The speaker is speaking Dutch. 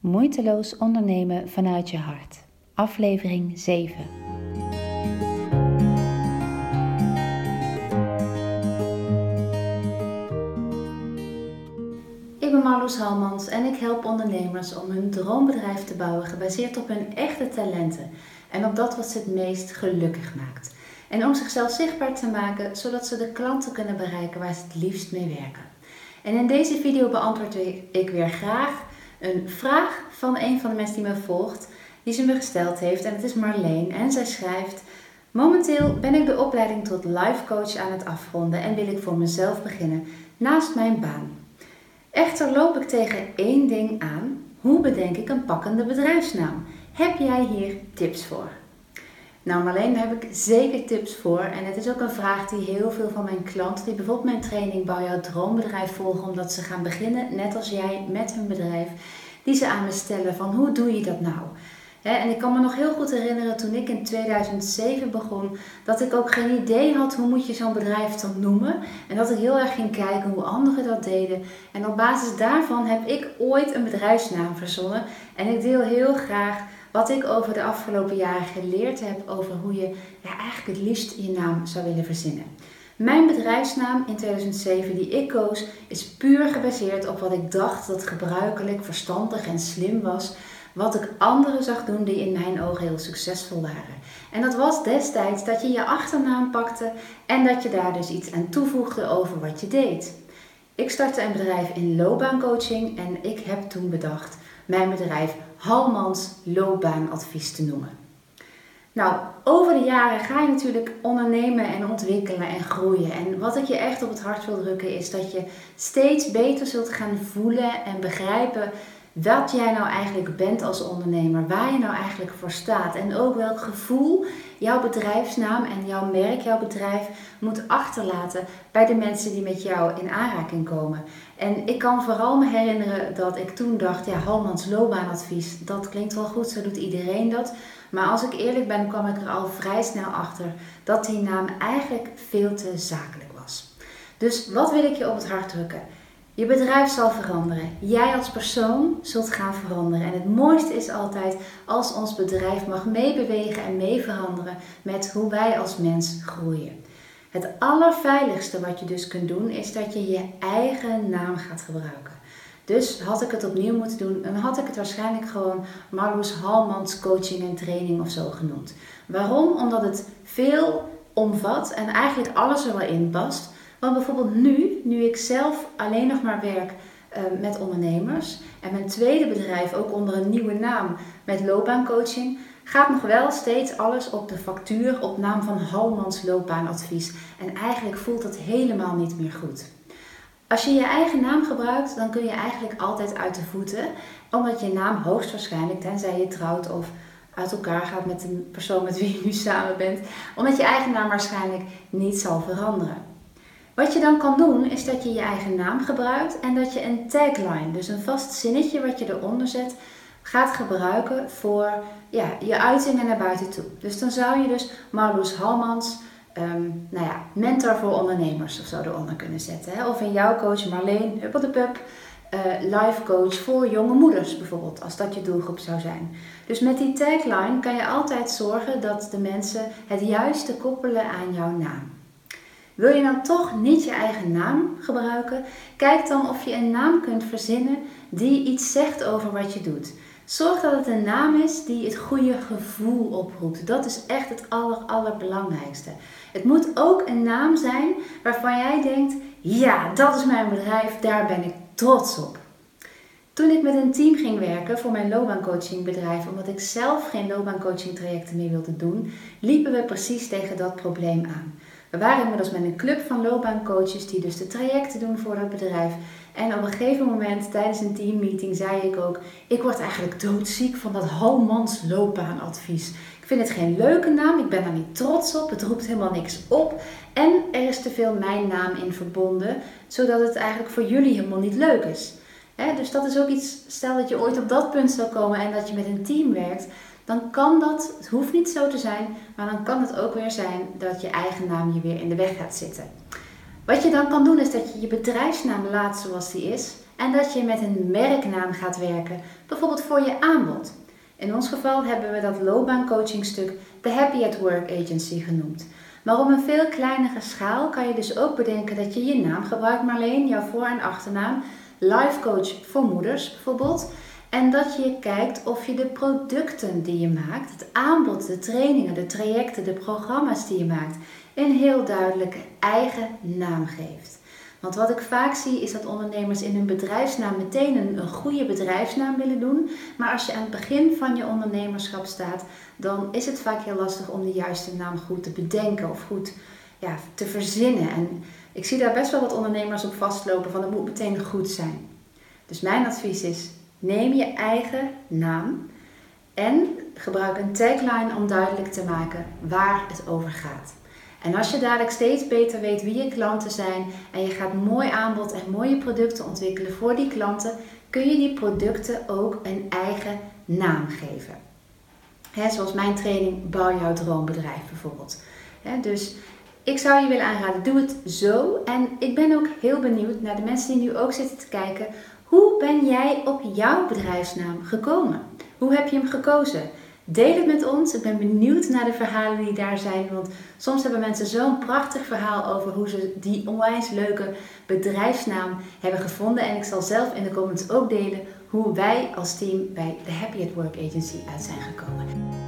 Moeiteloos ondernemen vanuit je hart. Aflevering 7. Ik ben Marloes Halmans en ik help ondernemers om hun droombedrijf te bouwen gebaseerd op hun echte talenten en op dat wat ze het meest gelukkig maakt. En om zichzelf zichtbaar te maken zodat ze de klanten kunnen bereiken waar ze het liefst mee werken. En in deze video beantwoord ik weer graag een vraag van een van de mensen die me volgt, die ze me gesteld heeft. En het is Marleen. En zij schrijft: Momenteel ben ik de opleiding tot life coach aan het afronden en wil ik voor mezelf beginnen naast mijn baan. Echter loop ik tegen één ding aan. Hoe bedenk ik een pakkende bedrijfsnaam? Heb jij hier tips voor? Nou Marleen, daar heb ik zeker tips voor. En het is ook een vraag die heel veel van mijn klanten, die bijvoorbeeld mijn training Bouw jouw droombedrijf volgen, omdat ze gaan beginnen, net als jij, met hun bedrijf, die ze aan me stellen van hoe doe je dat nou? en ik kan me nog heel goed herinneren toen ik in 2007 begon, dat ik ook geen idee had hoe moet je zo'n bedrijf dan noemen. En dat ik heel erg ging kijken hoe anderen dat deden. En op basis daarvan heb ik ooit een bedrijfsnaam verzonnen. En ik deel heel graag wat ik over de afgelopen jaren geleerd heb over hoe je eigenlijk het liefst je naam zou willen verzinnen. Mijn bedrijfsnaam in 2007 die ik koos is puur gebaseerd op wat ik dacht dat gebruikelijk, verstandig en slim was. Wat ik anderen zag doen die in mijn ogen heel succesvol waren. En dat was destijds dat je je achternaam pakte en dat je daar dus iets aan toevoegde over wat je deed. Ik startte een bedrijf in loopbaancoaching en ik heb toen bedacht mijn bedrijf Halmans loopbaanadvies te noemen. Nou, over de jaren ga je natuurlijk ondernemen en ontwikkelen en groeien. En wat ik je echt op het hart wil drukken is dat je steeds beter zult gaan voelen en begrijpen wat jij nou eigenlijk bent als ondernemer, waar je nou eigenlijk voor staat en ook welk gevoel jouw bedrijfsnaam en jouw merk, jouw bedrijf moet achterlaten bij de mensen die met jou in aanraking komen. En ik kan vooral me herinneren dat ik toen dacht, ja, Halmans loopbaanadvies, dat klinkt wel goed, zo doet iedereen dat. Maar als ik eerlijk ben, kwam ik er al vrij snel achter dat die naam eigenlijk veel te zakelijk was. Dus wat wil ik je op het hart drukken? Je bedrijf zal veranderen. Jij als persoon zult gaan veranderen. En het mooiste is altijd als ons bedrijf mag meebewegen en mee veranderen met hoe wij als mens groeien. Het allerveiligste wat je dus kunt doen is dat je je eigen naam gaat gebruiken. Dus had ik het opnieuw moeten doen, dan had ik het waarschijnlijk gewoon Marloes Halmans coaching en training of zo genoemd. Waarom? Omdat het veel omvat en eigenlijk alles er wel in past. Want bijvoorbeeld nu, nu ik zelf alleen nog maar werk uh, met ondernemers en mijn tweede bedrijf ook onder een nieuwe naam met loopbaancoaching, gaat nog wel steeds alles op de factuur op naam van Halmans loopbaanadvies. En eigenlijk voelt dat helemaal niet meer goed. Als je je eigen naam gebruikt, dan kun je eigenlijk altijd uit de voeten, omdat je naam hoogstwaarschijnlijk, tenzij je trouwt of uit elkaar gaat met een persoon met wie je nu samen bent, omdat je eigen naam waarschijnlijk niet zal veranderen. Wat je dan kan doen, is dat je je eigen naam gebruikt en dat je een tagline, dus een vast zinnetje wat je eronder zet, gaat gebruiken voor ja, je uitingen naar buiten toe. Dus dan zou je dus Marloes Halmans, um, nou ja, mentor voor ondernemers of zo eronder kunnen zetten. Hè? Of in jouw coach Marleen Huppeldepup, uh, life coach voor jonge moeders bijvoorbeeld, als dat je doelgroep zou zijn. Dus met die tagline kan je altijd zorgen dat de mensen het juiste koppelen aan jouw naam. Wil je dan toch niet je eigen naam gebruiken? Kijk dan of je een naam kunt verzinnen die iets zegt over wat je doet. Zorg dat het een naam is die het goede gevoel oproept. Dat is echt het aller, allerbelangrijkste. Het moet ook een naam zijn waarvan jij denkt: ja, dat is mijn bedrijf, daar ben ik trots op. Toen ik met een team ging werken voor mijn loopbaancoachingbedrijf, omdat ik zelf geen loopbaancoaching trajecten meer wilde doen, liepen we precies tegen dat probleem aan. We waren inmiddels met een club van loopbaancoaches die dus de trajecten doen voor dat bedrijf. En op een gegeven moment tijdens een teammeeting zei ik ook: Ik word eigenlijk doodziek van dat Halmans loopbaanadvies. Ik vind het geen leuke naam, ik ben er niet trots op, het roept helemaal niks op. En er is te veel mijn naam in verbonden, zodat het eigenlijk voor jullie helemaal niet leuk is. dus dat is ook iets, stel dat je ooit op dat punt zou komen en dat je met een team werkt dan kan dat, het hoeft niet zo te zijn, maar dan kan het ook weer zijn dat je eigen naam je weer in de weg gaat zitten. Wat je dan kan doen is dat je je bedrijfsnaam laat zoals die is en dat je met een merknaam gaat werken, bijvoorbeeld voor je aanbod. In ons geval hebben we dat loopbaancoachingstuk de Happy at Work Agency genoemd. Maar op een veel kleinere schaal kan je dus ook bedenken dat je je naam gebruikt, Marleen, jouw voor- en achternaam, life coach voor moeders bijvoorbeeld. En dat je kijkt of je de producten die je maakt, het aanbod, de trainingen, de trajecten, de programma's die je maakt, een heel duidelijke eigen naam geeft. Want wat ik vaak zie is dat ondernemers in hun bedrijfsnaam meteen een, een, goede bedrijfsnaam willen doen. Maar als je aan het begin van je ondernemerschap staat, dan is het vaak heel lastig om de juiste naam goed te bedenken of goed ja, te verzinnen. En ik zie daar best wel wat ondernemers op vastlopen van het moet meteen goed zijn. Dus mijn advies is, neem je eigen naam en gebruik een tagline om duidelijk te maken waar het over gaat. En als je dadelijk steeds beter weet wie je klanten zijn en je gaat mooi aanbod en mooie producten ontwikkelen voor die klanten, kun je die producten ook een eigen naam geven. zoals mijn training Bouw jouw droombedrijf bijvoorbeeld. dus ik zou je willen aanraden, doe het zo. En ik ben ook heel benieuwd naar de mensen die nu ook zitten te kijken. Hoe ben jij op jouw bedrijfsnaam gekomen? Hoe heb je hem gekozen? Deel het met ons. Ik ben benieuwd naar de verhalen die daar zijn. Want soms hebben mensen zo'n prachtig verhaal over hoe ze die onwijs leuke bedrijfsnaam hebben gevonden. En ik zal zelf in de comments ook delen hoe wij als team bij de Happy at Work Agency uit zijn gekomen.